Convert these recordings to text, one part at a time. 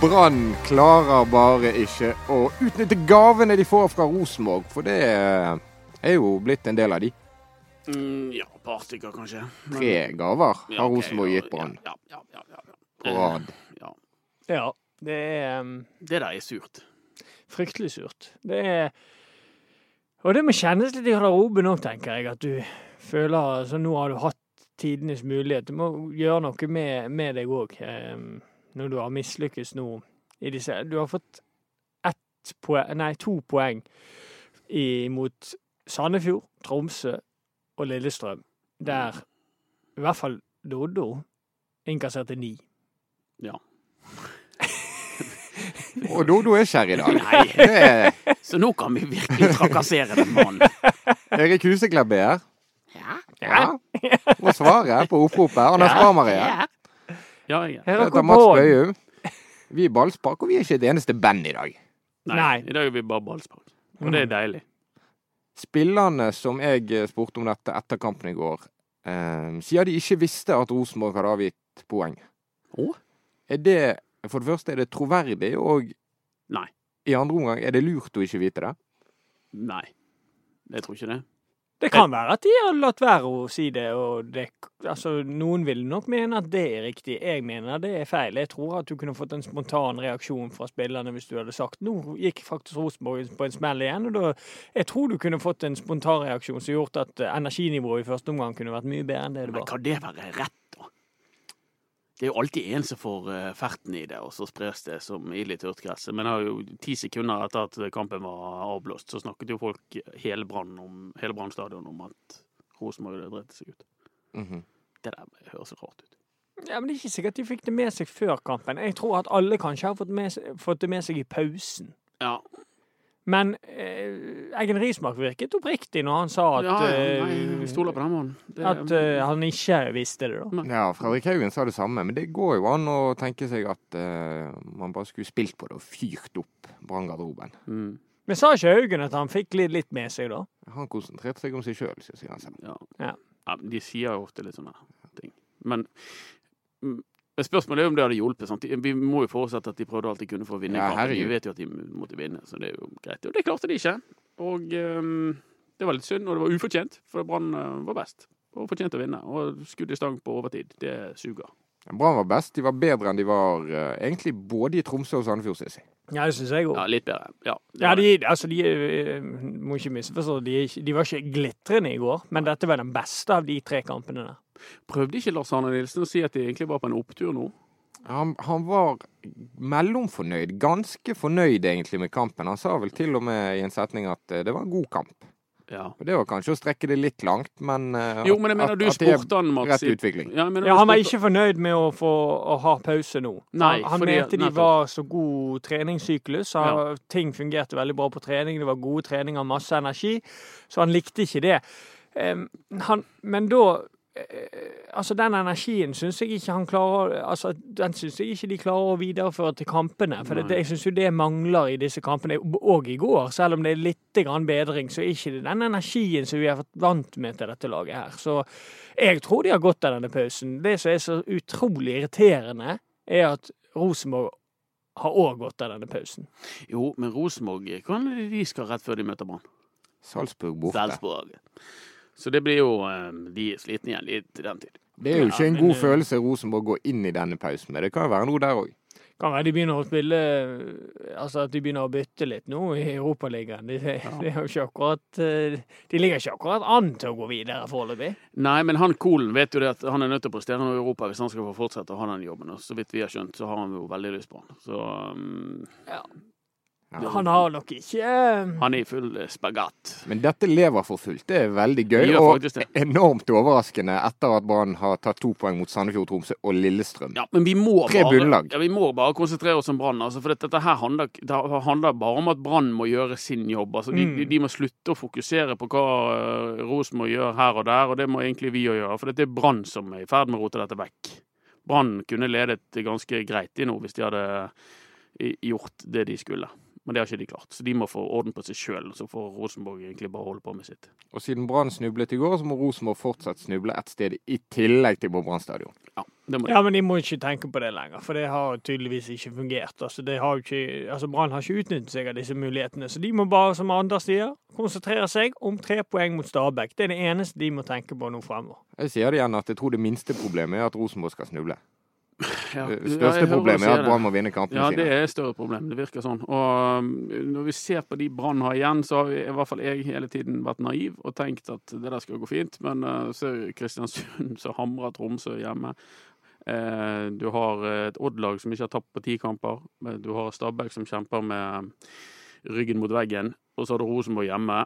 Brann klarer bare ikke å utnytte gavene de får fra Rosenborg, for det er jo blitt en del av de. Mm, ja, et par stykker kanskje. Men, Tre gaver Ja, har ok, Rosenborg gitt Brann Ja, ja, ja, ja, ja. på rad. Ja, Ja, det er um, det der er surt. fryktelig surt. Det er Og det må kjennes litt i garderoben òg, tenker jeg. At du føler Så nå har du hatt tidenes mulighet. Du må gjøre noe med, med deg òg. Um, når du har mislykkes nå i disse Du har fått ett poeng Nei, to poeng i, mot Sandefjord, Tromsø og Lillestrøm. Der i hvert fall Doddo innkasserte ni. Ja. Og Dodo er ikke her i dag. Nei, er så nå kan vi virkelig trakassere den mannen. Erik Huseklepp er her. Ja, Ja. Og svaret på oppropet. Anders Brammer er her. Ja, jeg er. Her er Mats Bøyum. Vi er ballspark, og vi er ikke et eneste band i dag. Nei, Nei. i dag er vi bare ballspark. Og det er deilig. Spillerne som jeg spurte om dette etter kampen i går, eh, sier de ikke visste at Rosenborg hadde avgitt poeng. Å? Er det For det første, er det troverdig, og Nei. i andre omgang, er det lurt å ikke vite det? Nei. Jeg tror ikke det. Det kan være at de har latt være å si det, og det, altså, noen vil nok mene at det er riktig. Jeg mener det er feil. Jeg tror at du kunne fått en spontan reaksjon fra spillerne hvis du hadde sagt nå gikk faktisk Rosenborg på en smell igjen. og da, Jeg tror du kunne fått en spontan reaksjon som gjort at eh, energinivået i første omgang kunne vært mye bedre enn det det var. Men kan det være rett? Det er jo alltid en som får eh, ferten i det, og så spres det som ild i tørt gress. Men har jo ti sekunder etter at kampen var avblåst, så snakket jo folk hele Brann om, stadion om at Rosenborg hadde seg ut. Mhm. Det der høres rart ut. Ja, Men det er ikke sikkert de fikk det med seg før kampen. Jeg tror at alle kanskje har fått, med, seg- fått det med seg i pausen. Ja, Men eh, Eggen Rismark virket oppriktig når han sa at, ja, ja nei, eh, vi stoler på den mannen. Det- at eh, han ikke visste det, da. Ja, Fredrik Haugen sa det samme, men det går jo an å tenke seg at eh, man bare skulle spilt på det og fyrt opp Brann-garderoben. mm, Men sa ikke Haugen at han fikk litt, litt med seg, da? Han konsentrerte seg om seg sjøl, sier han selv. ja. Ja. Ja, de sier jo ofte litt sånne ting. Men mm, spørsmålet er om det hadde hjulpet. Sant? Vi må jo forutsette at de prøvde alt de kunne for å vinne Ja, Vi vet jo at de måtte vinne, så det er jo greit. Og det klarte de ikke. Og um, det var litt synd, og det var ufortjent, for Brann eh, var best. Og fortjente å vinne. Og skudd i stang på overtid, det suger. Brann var best. De var bedre enn de var uh, egentlig både i Tromsø og Sandefjord, synes jeg. Ja, det syns jeg òg. Ja, litt bedre. Ja, Ja, de, altså, de eh, må ikke misforstå. De, de var ikke glitrende i går, men dette var den beste av de tre kampene der. Prøvde ikke Lars Arne Nilsen å si at de egentlig var på en opptur nå? Han, han var mellomfornøyd. Ganske fornøyd egentlig med kampen. Han sa vel til og med i en setning at eh, det var en god kamp. Ja. Det var kanskje å strekke det litt langt, men eh, Jo, men jeg mener, at, du at det er spurte han, Mats. rett utvikling. Ja, Ja, Han var ikke fornøyd med å få å ha pause nå. Nei, han han fordi- mente de nettopp. var så god treningssyklus. så Ja. Ting fungerte veldig bra på trening. Det var gode treninger, masse energi. Så han likte ikke det. Um, han, men da Altså, den energien syns jeg ikke han klarer Altså, den synes jeg ikke de klarer å videreføre til kampene. For det, jeg syns jo det mangler i disse kampene. Og i går, selv om det er litt grann bedring, så er ikke det den energien som vi har vært vant med til dette laget her. Så jeg tror de har godt av denne pausen. Det som er så utrolig irriterende, er at Rosenborg har òg godt av denne pausen. Jo, men Rosenborg hva det de skal rett før de møter Brann? Salzburg borte. Salzburg. Så det blir jo eh, De er slitne igjen litt til den tid. Det er jo Ja, ikke en men, god eh, følelse Rosenborg går inn i denne pausen med. Det kan jo være noe der òg. Kan være de begynner å spille Altså at de begynner å bytte litt nå i Europaligaen. De, ja. det er jo ikke akkurat eh, De ligger ikke akkurat an til å gå videre foreløpig. Nei, men han Kolen vet jo det at han er nødt til å prestere noe i Europa hvis han skal få fortsette å ha den jobben. Og så vidt vi har skjønt, så har han jo veldig lyst på han. Så um, Ja. Ja. Han har nok ikke eh, Han er i full eh, spagat. Men dette lever for fullt. Det er veldig gøy. Og enormt overraskende etter at Brann har tatt to poeng mot Sandefjord, Tromsø og Lillestrøm. Ja, men vi må, Tre bare, bunnlag. ja, vi må bare konsentrere oss om Brann. Altså, for dette her handler, det handler bare om at Brann må gjøre sin jobb. Altså, de, Mm. de, må slutte å fokusere på hva Ros Rosenborg gjør her og der, og det må egentlig vi òg gjøre. For det er Brann som er i ferd med å rote dette vekk. Brann kunne ledet ganske greit i nå hvis de hadde gjort det de skulle. Men det har ikke de klart. Så de må få orden på seg sjøl. Så får Rosenborg egentlig bare holde på med sitt. Og siden Brann snublet i går, så må Rosenborg fortsatt snuble ett sted i tillegg til på Brann stadion. Ja, det må de. Ja, men de må ikke tenke på det lenger, for det har tydeligvis ikke fungert. Altså, ikke, altså Brann har ikke utnyttet seg av disse mulighetene, så de må bare, som Anders sier, konsentrere seg om tre poeng mot Stabæk. Det er det eneste de må tenke på nå fremover. Jeg sier det igjen at jeg tror det minste problemet er at Rosenborg skal snuble. Ja, ja, største problemet er at. Brann må vinne kampene Ja, det er et større problem. Det virker sånn. Og um, når vi ser på de Brann har igjen, så har i hvert fall jeg hele tiden vært naiv og tenkt at det der skal gå fint. Men uh, så er Kristiansund som hamrer Tromsø hjemme. Eh, du har et Odd-lag som ikke har tapt på ti kamper. Du har Stabæk som kjemper med ryggen mot veggen. Og så har du Rosenborg hjemme.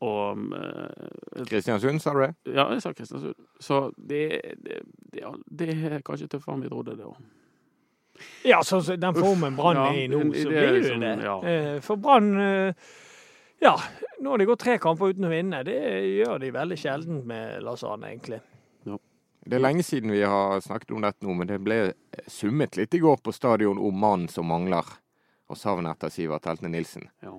Og eh, Kristiansund, sa du det? Ja, jeg sa Kristiansund. Så det, det, det, det er kanskje tøffere enn vi trodde, det òg. Ja, så den formen Brann ja, er i nå, så blir det liksom, det. ja. Eh, For Brann eh, Ja, nå har det gått tre kamper uten å vinne. Det gjør de veldig sjelden med Lars Arne, egentlig. Det er lenge siden vi har snakket om dette nå, men det ble summet litt i går på stadion om mannen som mangler, og savnet etter Sivert Heltene Nilsen. Ja.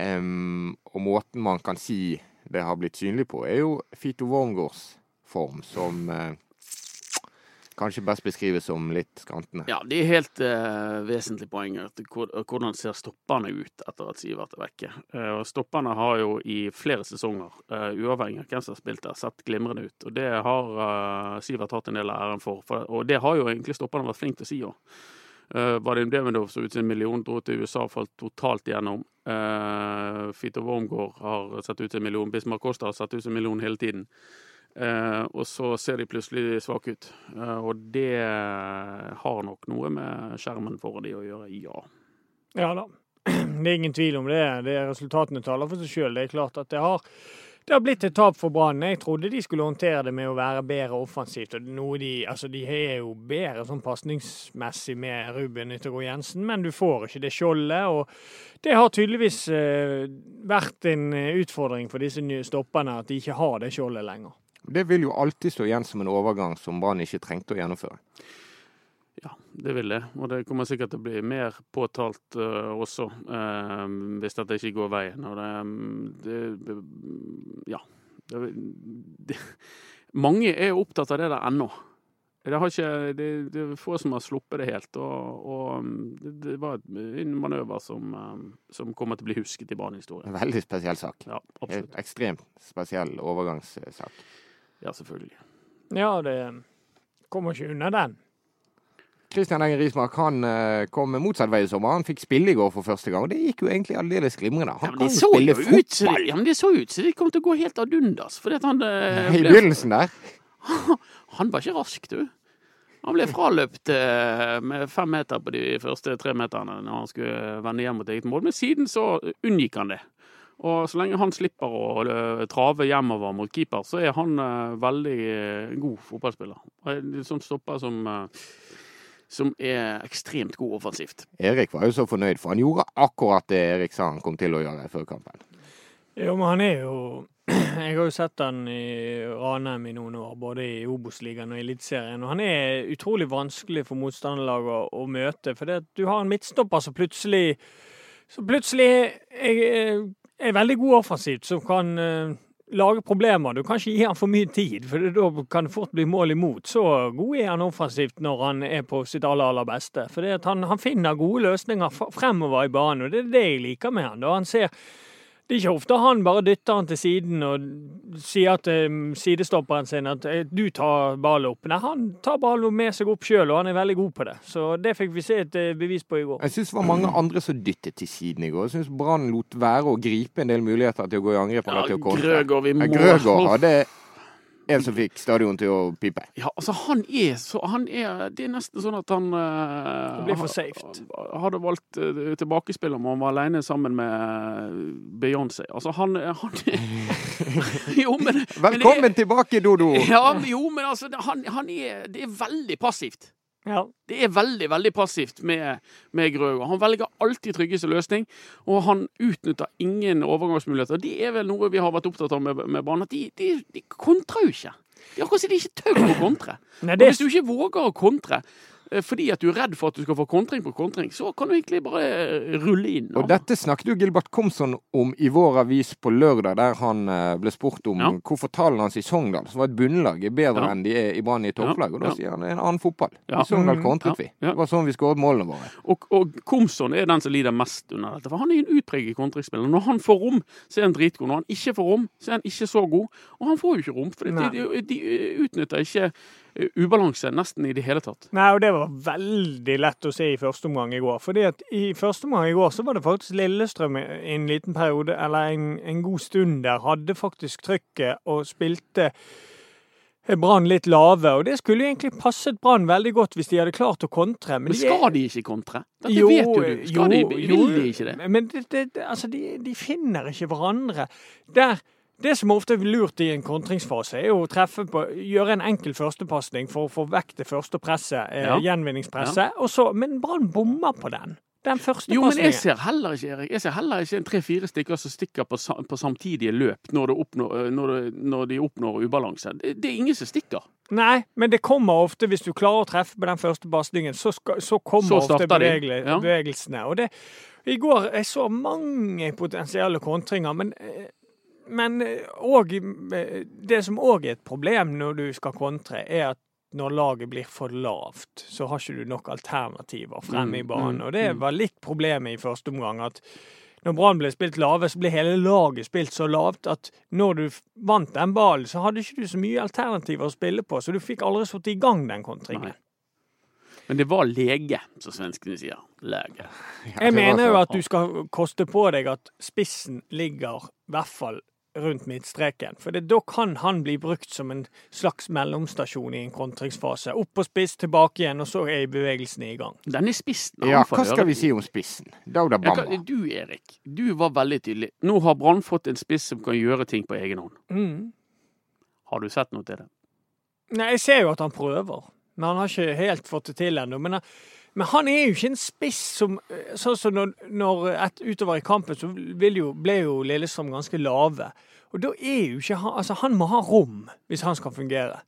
Em, og måten man kan si det har blitt synlig på, er jo Fito Wormgårds form, som eh, kanskje best beskrives som litt skrantende. Ja, det er helt eh, vesentlig poeng. at Hvordan ser stopperne ut etter at Sivert er vekke? Eh, og har jo i flere sesonger, eh, uavhengig av hvem som har spilt der, sett glimrende ut. Og det har eh, Sivert hatt en del av æren for. for. Og det har jo egentlig stopperne vært flinke til å si òg. Uh, Vadim Devendov, som ut en million, dro til USA, falt totalt igjennom. Uh, Fito Wormgård har sett ut en million. Bismar Costa har sett ut en million hele tiden. Uh, og så ser de plutselig svake ut. Uh, og det har nok noe med skjermen foran de å gjøre, ja. Ja da. Det er ingen tvil om det. det er resultatene taler for seg sjøl. Det er klart at det har, det har blitt et tap for Brann. Jeg trodde de skulle håndtere det med å være bedre offensivt. og noe de, altså de er jo bedre sånn pasningsmessig med Ruben Yttergård Jensen, men du får ikke det skjoldet. og Det har tydeligvis eh, vært en eh, utfordring for disse nye stopperne at de ikke har det skjoldet lenger. Det vil jo alltid stå igjen som en overgang som Brann ikke trengte å gjennomføre. Ja, det vil det. Og det kommer sikkert til å bli mer påtalt uh, også, uh, hvis dette ikke går veien. Og det, det Ja. Det, det, mange er opptatt av det der ennå. Det, har ikke, det, det er få som har sluppet det helt. Og, og det, det var en manøver som, eh, som kommer til å bli husket i banehistorien. En veldig spesiell sak. Ja, En ekstremt spesiell overgangssak. Ja, selvfølgelig. Ja, det kommer ikke unna den. Christian Engen Rismark han eh, kom motsatt vei i sommer. Han fikk spille i går for første gang. og Det gikk jo egentlig aldeles glimrende. Han ja, kan jo spille fotball! ut ja, men det så ut som det kom til å gå helt ad undas. Han, eh, I begynnelsen der. han var ikke rask, du. Han ble fraløpt eh, med fem meter på de første tre meterne når han skulle vende hjem mot eget mål. Men siden så unngikk han det. Og så lenge han slipper å eh, trave hjemover mot keeper, så er han eh, veldig eh, god fotballspiller. En sånn stopper som, eh, som er ekstremt god offensivt. Erik var jo så fornøyd, for han gjorde akkurat det Erik sa han kom til å gjøre før kampen. Jo, men han er jo Jeg har jo sett han i Ranheim i noen år, både i Obos-ligaen og i Eliteserien. Og han er utrolig vanskelig for motstanderlaget å, å møte. For du har en midtstopper som plutselig så plutselig er, er, er veldig god offensivt, som kan eh, lage problemer. Du kan ikke gi han for mye tid, for da kan det fort bli mål imot. Så god er han offensivt når han er på sitt aller, aller beste. For det han, han finner gode løsninger fremover i banen, og det er det jeg liker med han. Da han ser det er ikke ofte han bare dytter han til siden og sier til sidestopperen sin at eh, du tar ballen opp. Nei, han tar ballen med seg opp sjøl, og han er veldig god på det. Så det fikk vi se et eh, bevis på i går. Jeg syns det var mange andre som dyttet til siden i går. Jeg syns Brann lot være å gripe en del muligheter til å gå i angrep. Ja. Grøgaard, vi Ja, må Grøgaard hadde en som fikk stadion til å pipe. Ja, altså han er så han er, Det er nesten sånn at han uh, blir for safe. Hadde valgt uh, tilbakespill om han var alene sammen med Beyoncé. Altså, han, han Jo, men, men er- Velkommen tilbake, Dodo! Ja, men jo, men altså, han, han er Det er veldig passivt. Ja. Det er veldig veldig passivt med, med Grøger. Han velger alltid tryggeste løsning, og han utnytter ingen overgangsmuligheter. Det er vel noe vi har vært opptatt av med, med Brann, at de, de, de kontrer jo ikke. Det er akkurat som de ikke tør å kontre. Nei, Og det, hvis du ikke våger å kontre fordi at du er redd for at du skal få kontring på kontring, så kan du egentlig bare eh, rulle inn. Og dette snakket jo Gilbert Komsson om i vår avis på lørdag, der han eh, ble spurt om Ja. hvorfor tallene hans i Sogndal, som var et bunnlag, er bedre Ja. enn de er i Brann i topplag. Og da sier han det er en annen fotball. I Sogndal Mm. kontret vi. Det var sånn vi skåret målene våre. Og, og Komsson er den som lider mest under dette. For han er en utpreget kontringsspiller. Når han får rom, så er han dritgod. Når han ikke får rom, så er han ikke så god. Og han får jo ikke rom, for de, de, de utnytter ikke eh, ubalanse nesten i det hele tatt. Nei, og det var veldig lett å se i første omgang i går. Fordi at i første omgang i går så var det faktisk Lillestrøm i en liten periode, eller en, en god stund der, hadde faktisk trykket og spilte Brann litt lave. Og det skulle jo egentlig passet Brann veldig godt hvis de hadde klart å kontre. Men de er- skal de ikke kontre? Dette Jo, vet jo du. Skal de, vil jo, de ikke det? Men det, det, det, altså de, de finner ikke hverandre. Der, det som ofte er lurt i en kontringsfase, er jo å på, gjøre en enkel førstepasning for å få vekk det første presset, eh, Ja. gjenvinningspresset. Og så, men Brann bommer på den. Den første Jo, men jeg ser heller ikke Erik, jeg ser heller ikke en tre-fire stykker som stikker på, på samtidige løp når, oppnår, når, det, når de oppnår ubalanse. Det, det er ingen som stikker. Nei, men det kommer ofte, hvis du klarer å treffe på den første pasningen, så, så kommer Så ofte bevegel- ja. bevegelsene. Og det, I går jeg så mange potensielle kontringer, men eh, men eh, og, eh, det som òg er et problem når du skal kontre, er at når laget blir for lavt, så har ikke du nok alternativer fremme i Mm, banen. mm, Og det mm. var litt problemet i første omgang. at når Brann ble spilt lave, så ble hele laget spilt så lavt at når du vant den ballen, så hadde ikke du så mye alternativer å spille på, så du fikk aldri satt i gang den kontringen. Nei. Men det var lege, som svenskene sier. Lege. Jeg mener jo at du skal koste på deg at spissen ligger i hvert fall rundt midtstreken. For det, da kan han bli brukt som en slags mellomstasjon i en kontringsfase. Opp på spiss, tilbake igjen, og så er bevegelsen i gang. Den er spissen. Ja, hva skal vi si om spissen? Dauda Bamba. Ja, du, Erik, du var veldig tydelig. Nå har Brann fått en spiss som kan gjøre ting på egen hånd. Mm. Har du sett noe til det? Nei, jeg ser jo at han prøver, men han har ikke helt fått det til ennå. Men, men han er jo ikke en spiss som Sånn som når, når et, utover i kampen, så vil jo, ble jo Lillestrøm ganske lave. Og da er jo ikke han Altså, han må ha rom hvis han skal fungere.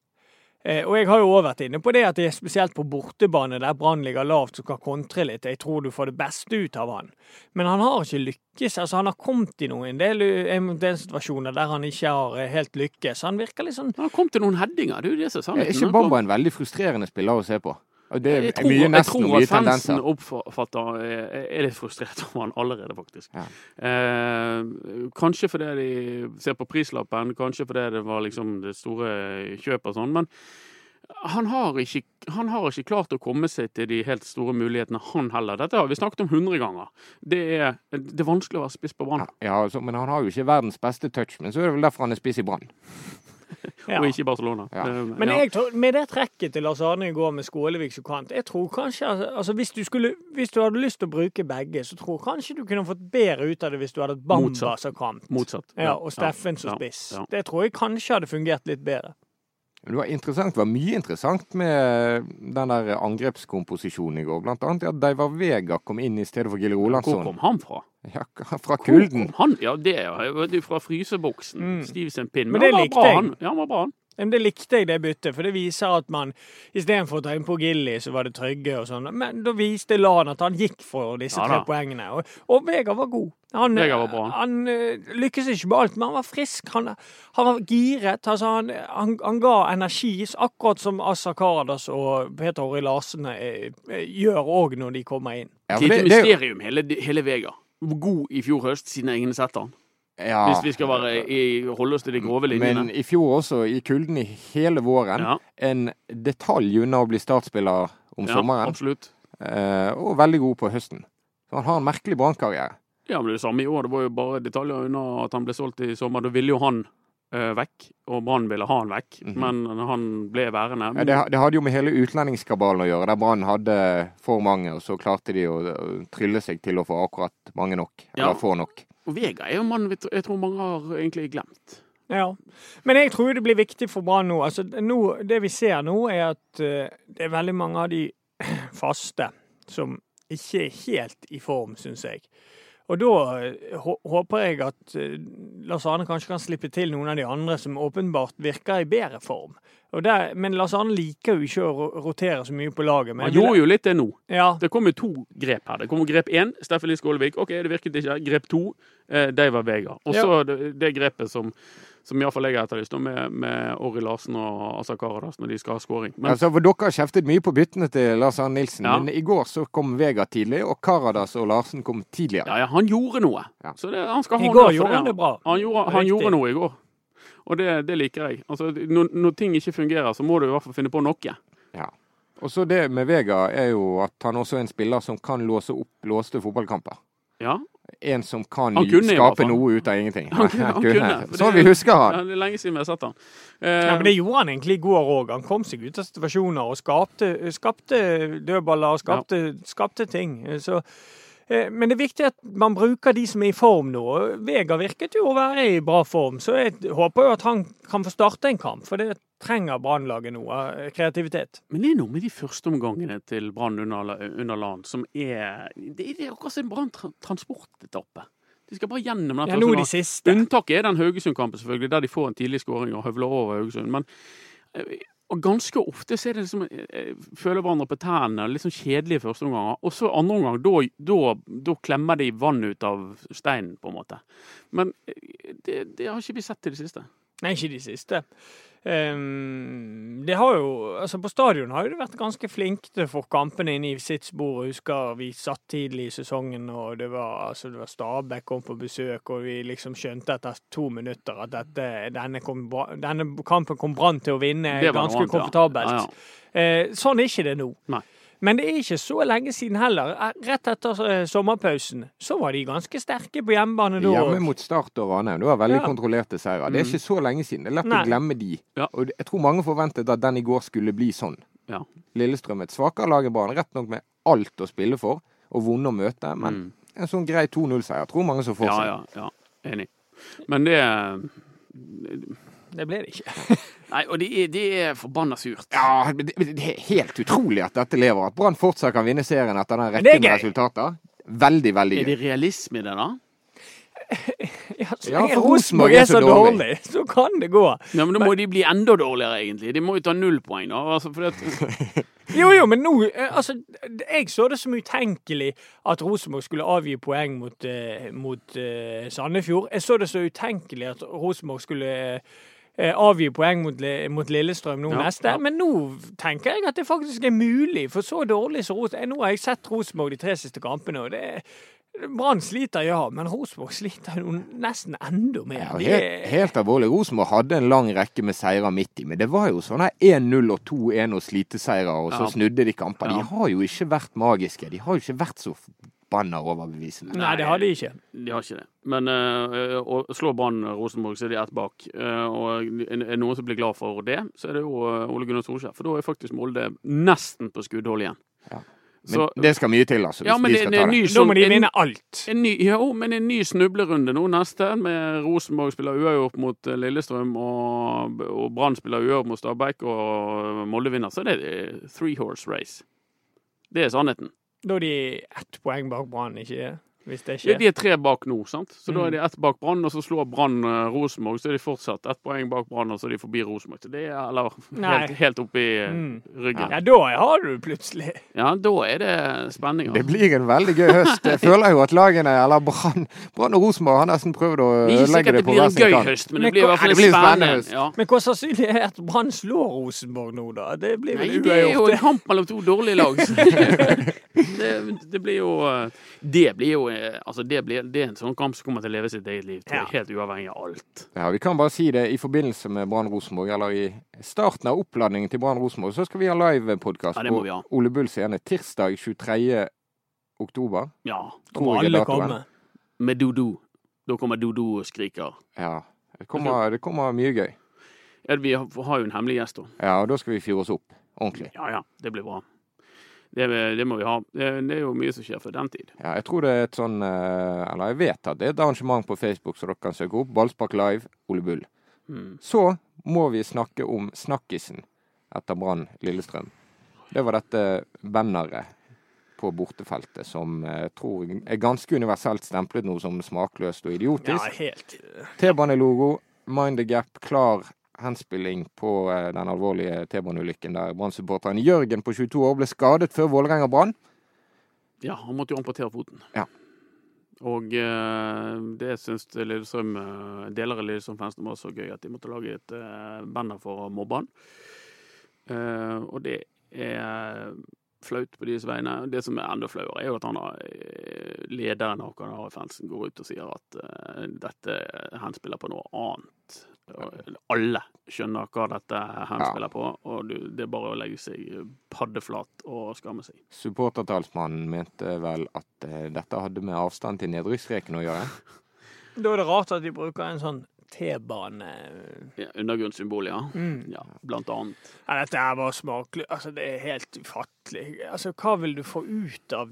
Eh, og jeg har jo også vært inne på det at det er spesielt på bortebane der Brann ligger lavt, som kan kontre litt. Jeg tror du får det beste ut av han. Men han har ikke lykkes. Altså, han har kommet i noen del, en del situasjoner der han ikke har eh, helt lykkes. Han virker litt sånn Han har kommet til noen headinger, det er jo det som er Er ikke Bamba en veldig frustrerende spiller å se på? Det Jeg er tror, mye jeg nesten jeg tror at fansen oppfatter er litt frustrert over han allerede, faktisk. Ja. Eh, kanskje fordi de ser på prislappen, kanskje fordi det var liksom det store kjøpet og sånn, men han har, ikke, han har ikke klart å komme seg til de helt store mulighetene, han heller. Dette har vi snakket om hundre ganger. Det er, det er vanskelig å være spiss på Brann, Ja, altså, men han har jo ikke verdens beste touch. Men så er det vel derfor han er spiss i Brann. Ja. og ikke i Barcelona. Ja. Eh, Men jeg tror, med det trekket til Lars Arne i går med Skålevik som kant, jeg tror kanskje altså, altså hvis, du skulle, hvis du hadde lyst til å bruke begge, så tror jeg kanskje du kunne fått bedre ut av det hvis du hadde hatt Bamba som kant. Motsatt. Ja, og Steffen som ja, spiss. ja. Det tror jeg kanskje hadde fungert litt bedre. Det var interessant, det var mye interessant med den der angrepskomposisjonen i går. Blant annet at Deivar Vega kom inn i stedet for Gille Hvor kom han fra? Ja, fra Hvor kulden. kom Han, ja, det er jo fra fryseboksen. Mm. Stiv som en pinn. Men Men det han var likte bra, jeg. han. Ja, han var bra, han. Men det likte jeg, det byttet, for det viser at man istedenfor å ta inn på Gilly, så var det Trygge og sånn. Men da viste Lan at han gikk for disse Ja tre poengene. Og, og Vegard var god. Han, var bra. han eh, lykkes ikke med alt, men han var frisk. Han, han var giret. Altså, han, han, han ga energi, akkurat som Assa Karadas og Peter Åri Larsen eh, eh, gjør òg når de kommer inn. Ja, Det er et mysterium, hele, hele Vega. God i fjor høst, siden jeg har sett han. Ja, Hvis vi skal være i, holde oss til de grove linjene. Men i fjor også, i kulden i hele våren, Ja, en detalj unna å bli startspiller om ja, sommeren. absolutt. eh, og veldig god på høsten. Så han har en merkelig brannkarriere. Ja, men det samme i år. Det var jo bare detaljer unna at han ble solgt i sommer. Da ville jo han eh, vekk, og Brann ville ha han vekk, Mhm. men han ble værende. Ja, det, det hadde jo med hele utlendingskabalen å gjøre, der Brann hadde for mange, og så klarte de å, å trylle seg til å få akkurat mange nok. Ja. Eller få nok. Og Vega er jo en mann jeg tror mange har egentlig glemt. Ja. Men jeg tror det blir viktig for Brann nå. Altså, nå. Det vi ser nå, er at eh, det er veldig mange av de faste som ikke er helt i form, syns jeg. Og da eh, håper jeg at eh, Lars Arne kanskje kan slippe til noen av de andre som åpenbart virker i bedre form. Der, men Lars Arne liker jo ikke å rotere så mye på laget. Men Han gjorde jo litt det nå. ja, Det kom jo to grep her. Det kom grep én, Steffen Lie Skålevik. OK, det virket ikke. Grep to, eh, David Vega. Og så det, det grepet som, som iallfall jeg har etterlyst, med, med Orri Larsen og Asa Karadas når de skal ha skåring. Men Altså, for Dere har kjeftet mye på byttene til Lars Arne Nilsen, Ja. men i går så kom Vega tidlig, og Karadas og Larsen kom tidligere. ja, ja, han gjorde noe. Ja. Så det, han skal ha I går gjorde han det bra. Han gjorde, han gjorde noe i går. Og det, det liker jeg. Altså, når, når ting ikke fungerer, så må du i hvert fall finne på noe. Ja. Og så det med Vega er jo at han også er en spiller som kan låse opp låste fotballkamper. Ja, En som kan kunne skape noe ut av ingenting. Han kunne- han kunne, Sånn vi husker han. det er lenge siden vi har sett han. Ja, Eh, men Det gjorde han egentlig i går òg. Han kom seg ut av situasjoner og skapte, skapte dødballer og skapte, skapte ting. Så, men det er viktig at man bruker de som er i form nå. Vega virket jo å være i bra form, så jeg håper jo at han kan få starte en kamp. For det trenger Brannlaget nå, av kreativitet. Men det er noe med de første omgangene til Brann under, under LAN som er Det er akkurat som en Brann-transportetappe. De skal bare gjennom den Ja, nå de siste. Unntaket er den Haugesund-kampen, selvfølgelig, der de får en tidlig skåring og høvler over Haugesund. Men eh, og ganske ofte så er det liksom eh, Føler hverandre på tærne. Litt sånn kjedelige førsteomganger. Og så andre omgang, da klemmer de vann ut av steinen, på en måte. Men eh, det, det har ikke vi sett til det siste. Nei, ikke de siste. Um, det har jo, altså På stadion har jo det vært ganske flinke til å få kampene inn i sitt spor. Jeg husker vi satt tidlig i sesongen, og det var, altså, det var Stabæk kom på besøk, og vi liksom skjønte etter to minutter at dette, denne, kom, denne kampen kom Brann til å vinne ganske ja. komfortabelt. Ja, ja. Uh, sånn er ikke det nå. Nei. Men det er ikke så lenge siden heller. Eh, Rett etter eh, sommerpausen så var de ganske sterke på hjemmebane da. Hjemme mot Start og Ranheim. Det var veldig Ja. kontrollerte seire. Det er Mm. ikke så lenge siden. Det er lett Nei. å glemme de. Ja. Og jeg tror mange forventet at den i går skulle bli sånn. Ja. Lillestrøm et svakere lag enn Brann, rett nok med alt å spille for, og vonde å møte. Men Mm. en sånn grei 2-0-seier tror mange som får Ja, ja, ja. Enig. Men det Det ble det ikke. Nei, og det er, de er forbanna surt. Ja, men det, det er helt utrolig at dette lever. At Brann fortsatt kan vinne serien etter den Men rekken med gøy. resultater. Veldig, veldig Er det realisme i det, da? Ja, så lenge for Rosenborg er så dårlig, så kan det gå. Ja, men Da må de bli enda dårligere, egentlig. De må jo ta null poeng, da. Altså, det, Jo, jo, men nå eh, Altså, jeg så det som utenkelig at Rosenborg skulle avgi poeng mot, eh, mot uh, Sandefjord. Jeg så det så utenkelig at Rosenborg skulle eh, avgi poeng mot, mot Lillestrøm nå Ja, neste. ja. Men nå tenker jeg at det faktisk er mulig, for så dårlig som Rosenborg Nå har jeg sett Rosenborg de tre siste kampene, og det er Brann sliter, ja, men Rosenborg sliter jo nesten enda mer. Ja, helt, helt alvorlig. Rosenborg hadde en lang rekke med seirer midt i, men det var jo sånne 1-0 og 2-1 og sliteseirer, og så Ja. snudde de kamper. De har jo ikke vært magiske. De har jo ikke vært så forbanna overbevisende. Nei, det har de ikke. de har ikke det. Men uh, å slå Brann Rosenborg, så er de ett bak. Eh, og er det noen som blir glad for det, så er det jo eh, Ole Gunnar Solskjær. For da er faktisk Molde nesten på skuddhold igjen. Ja. Men Så, det skal mye til, altså, hvis ja, men de det, skal det ta en ny det. Da må de vinne alt. En ny, jo, men en ny snublerunde nå neste, med Rosenborg spiller uavgjort mot eh, Lillestrøm, og, og Brann spiller uavgjort mot Stabæk, og Molde vinner. Så det er three horse race. Det er sannheten. Da er de ett poeng bak Brann, ikke Hvis det Ja, skjer. de er tre bak nå, sant? så da Mm. er de ett bak Brann, og så slår Brann uh, Rosenborg, så er de fortsatt ett poeng bak Brann, og så er de forbi Rosenborg. Så det er eller helt, helt oppi uh, Mm. ryggen. Ja, da har du plutselig Ja, da er det spenning. Det Altså. blir en veldig gøy høst. Jeg føler jo at lagene, eller Brann Brann og Rosenborg har nesten prøvd å Det sikkert det det på hver sin kant. høst, men Men det blir i hvert fall en en spennende høst. Ja. Men hvor sannsynlig er det at Brann slår Rosenborg nå, da? Det blir vel uavgjort. det er jo en kamp mellom to dårlige lag. det, det blir jo eh, Det blir jo eh, Altså, det, blir, det er en sånn kamp som kommer til å leve sitt eget liv, tror jeg, Ja. helt uavhengig av alt. Ja, Vi kan bare si det i forbindelse med Brann Rosenborg, eller i starten av oppladningen til Brann Rosenborg, så skal vi ha livepodkast Ja, på. Ole Bull scene tirsdag 23. oktober. Ja. Da må tror jeg alle datoren? komme. Med Dodo. Da kommer Dodo og skriker. Ja. Det kommer, det kommer mye gøy. Ja, vi har har jo en hemmelig gjest da. Ja, og da skal vi fyre oss opp ordentlig. Ja ja, det blir bra. Det, det må vi ha. Det, det er jo mye som skjer for den tid. Ja, jeg tror det er et sånn eh, Eller jeg vet at det er et arrangement på Facebook som dere kan søke opp. Ballspark Live, Ole Bull. Mm. Så må vi snakke om snakkisen etter Brann Lillestrøm. Det var dette banneret på bortefeltet som jeg tror er ganske universelt stemplet nå som smakløst og idiotisk. Ja, helt T-banelogo, mind the gap, klar henspilling på eh, den alvorlige T-baneulykken der Brann-supporteren Jørgen på 22 år ble skadet før Vålerenga-Brann. Ja, han måtte jo amputere foten. Ja. Og eh, det syns Lillestrøm, eh, deler av Lillestrøm-fansen var så gøy at de måtte lage et banner for å mobbe han. Eh, og det er flaut på deres vegne. Det som er enda flauere, er jo at han har, lederen av Kanarifansen går ut og sier at eh, dette henspiller på noe annet. Alle skjønner hva dette henspiller på, og du, det er bare å legge seg paddeflat og skamme seg. Supportertalsmannen mente vel at eh, dette hadde med avstand til nedrykksstreken å gjøre. Da er det rart at de bruker en sånn T-bane Ja, Undergrunnssymbol, ja. mm. ja. Blant annet. Ja, dette er bare smakelig. Altså, det er helt ufattelig. Altså, hva vil du få ut av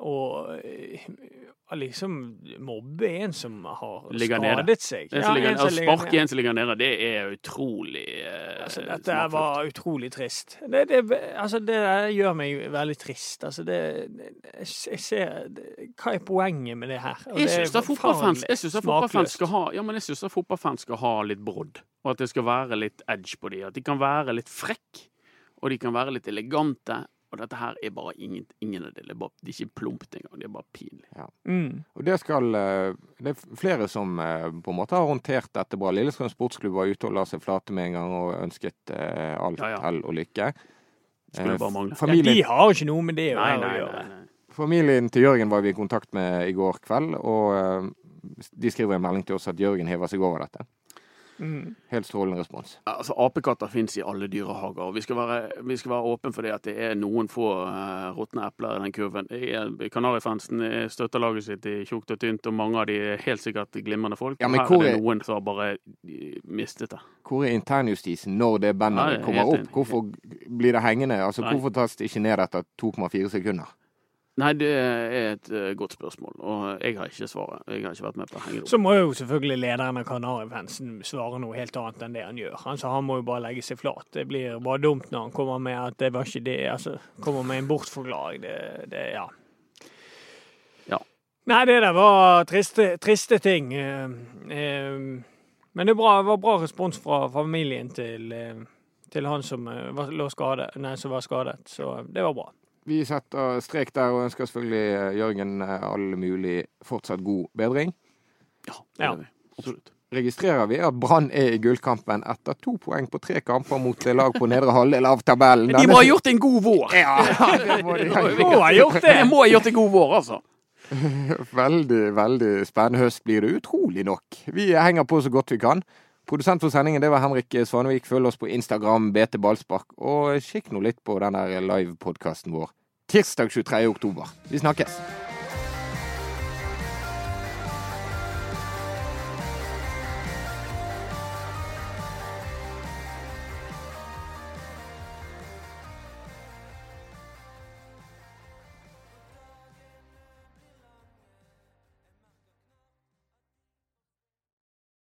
å eh, liksom mobbe en som har Ligger nede. skadet seg? En Ja, ligger, en som å ligger sparke nede. en som ligger nede, det er utrolig eh, Altså, dette smakfullt. utrolig trist. Det, det, altså, det gjør meg veldig trist. Altså, det, Jeg ser Hva er poenget med det her? Og Jeg syns at fotballfans, skal ha Ja, men jeg synes at fotballfans skal ha litt brodd. Og at det skal være litt edge på dem. At de kan være litt frekk, og de kan være litt elegante. Og dette her er bare ingen, ingen av det. Det er, bare, det er ikke plumpt engang. Det er bare pinlig. Mm. Og det skal eh, Det er flere som eh, på en måte har håndtert dette bra. Lillestrøm sportsklubb var ute og la seg flate med en gang og ønsket eh, alt Ja, ja. hell og lykke. Skulle bare mangle. Ja, de har ikke noe med det å Nei, nei, å gjøre. nei. familien til Jørgen var vi i kontakt med i går kveld, og de skriver en melding til oss at Jørgen hever seg over dette. Mm. Helt strålende respons. Altså, Apekatter fins i alle dyrehager. og Vi skal være, vi skal være åpne for det at det er noen få uh, råtne epler i den kurven. Er- Kanarifansen er- støtter laget sitt i tjukt og tynt, og mange av de er helt sikkert glimrende folk. Ja, men her er det noen som har bare eh, mistet det. Hvor er internjustisen når det bandet ja, er kommer opp? Hvorfor blir det hengende? Altså, Nei. Hvorfor tas det ikke ned etter 2,4 sekunder? Nei, det er et eh, godt spørsmål, og jeg har ikke svaret. Jeg har ikke vært med på å Så må jo selvfølgelig lederen av Kanarifansen svare noe helt annet enn det han gjør. Altså, han må jo bare legge seg flat. Det blir bare dumt når han kommer med at det var ikke det. Altså, kommer med en bortforklaring. Det, det ja. Ja. Nei, det der var triste, triste ting. Eh, eh, Men det bra, var bra respons fra familien til, til han som, var, lå skade, nei, som var skadet. Så det var bra. Vi setter strek der og ønsker selvfølgelig eh, Jørgen eh, all mulig fortsatt god bedring. Ja, det Ja. gjør vi. Absolutt. Registrerer vi at Brann er i gullkampen etter to poeng på tre kamper mot lag på nedre halvdel av tabellen. De må ha gjort en god vår! Ja, det må de ha Må ha gjort det! De må ha gjort en god vår, altså. Veldig, veldig spennende høst blir det utrolig nok. Vi henger på så godt vi kan. Produsent for sendingen det var Henrik Svanevik. Følg oss på Instagram, BT Ballspark. Og kikk nå litt på den der livepodkasten vår tirsdag 23. oktober. Vi snakkes.